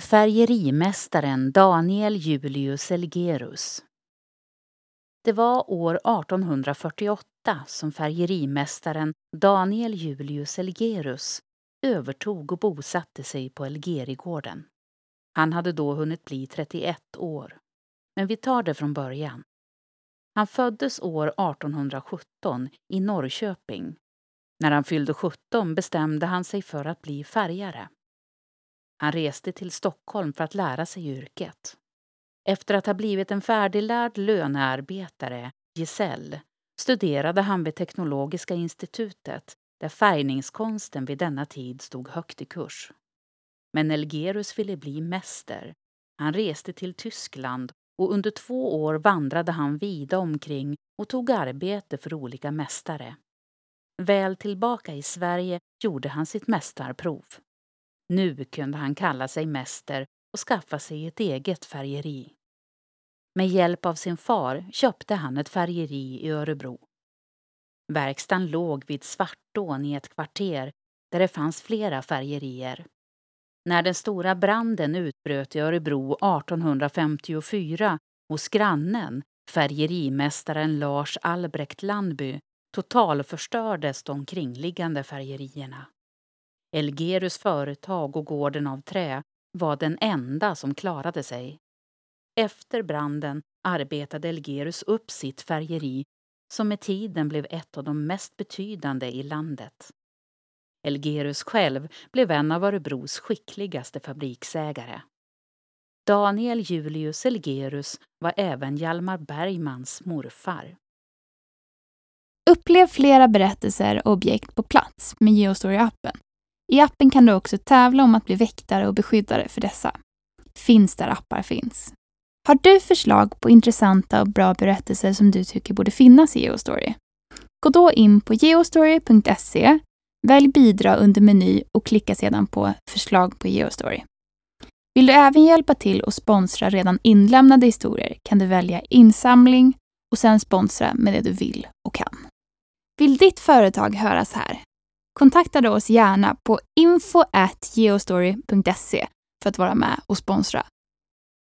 Färgerimästaren Daniel Julius Elgerus Det var år 1848 som färgerimästaren Daniel Julius Elgerus övertog och bosatte sig på Elgerigården. Han hade då hunnit bli 31 år. Men vi tar det från början. Han föddes år 1817 i Norrköping. När han fyllde 17 bestämde han sig för att bli färgare. Han reste till Stockholm för att lära sig yrket. Efter att ha blivit en färdiglärd lönearbetare, gesäll, studerade han vid Teknologiska institutet där färgningskonsten vid denna tid stod högt i kurs. Men Elgerus ville bli mäster. Han reste till Tyskland och under två år vandrade han vida omkring och tog arbete för olika mästare. Väl tillbaka i Sverige gjorde han sitt mästarprov. Nu kunde han kalla sig mäster och skaffa sig ett eget färgeri. Med hjälp av sin far köpte han ett färgeri i Örebro. Verkstaden låg vid Svartån i ett kvarter där det fanns flera färgerier. När den stora branden utbröt i Örebro 1854 hos grannen, färgerimästaren Lars Albrecht Landby, totalförstördes de kringliggande färgerierna. Elgerus företag och gården av trä var den enda som klarade sig. Efter branden arbetade Elgerus upp sitt färgeri som med tiden blev ett av de mest betydande i landet. Elgerus själv blev en av Örebros skickligaste fabriksägare. Daniel Julius Elgerus var även Hjalmar Bergmans morfar. Upplev flera berättelser och objekt på plats med Geostory-appen. I appen kan du också tävla om att bli väktare och beskyddare för dessa. Finns där appar finns. Har du förslag på intressanta och bra berättelser som du tycker borde finnas i Geostory? Gå då in på geostory.se, välj bidra under meny och klicka sedan på förslag på Geostory. Vill du även hjälpa till och sponsra redan inlämnade historier kan du välja insamling och sen sponsra med det du vill och kan. Vill ditt företag höras här? Kontakta då oss gärna på info.geostory.se för att vara med och sponsra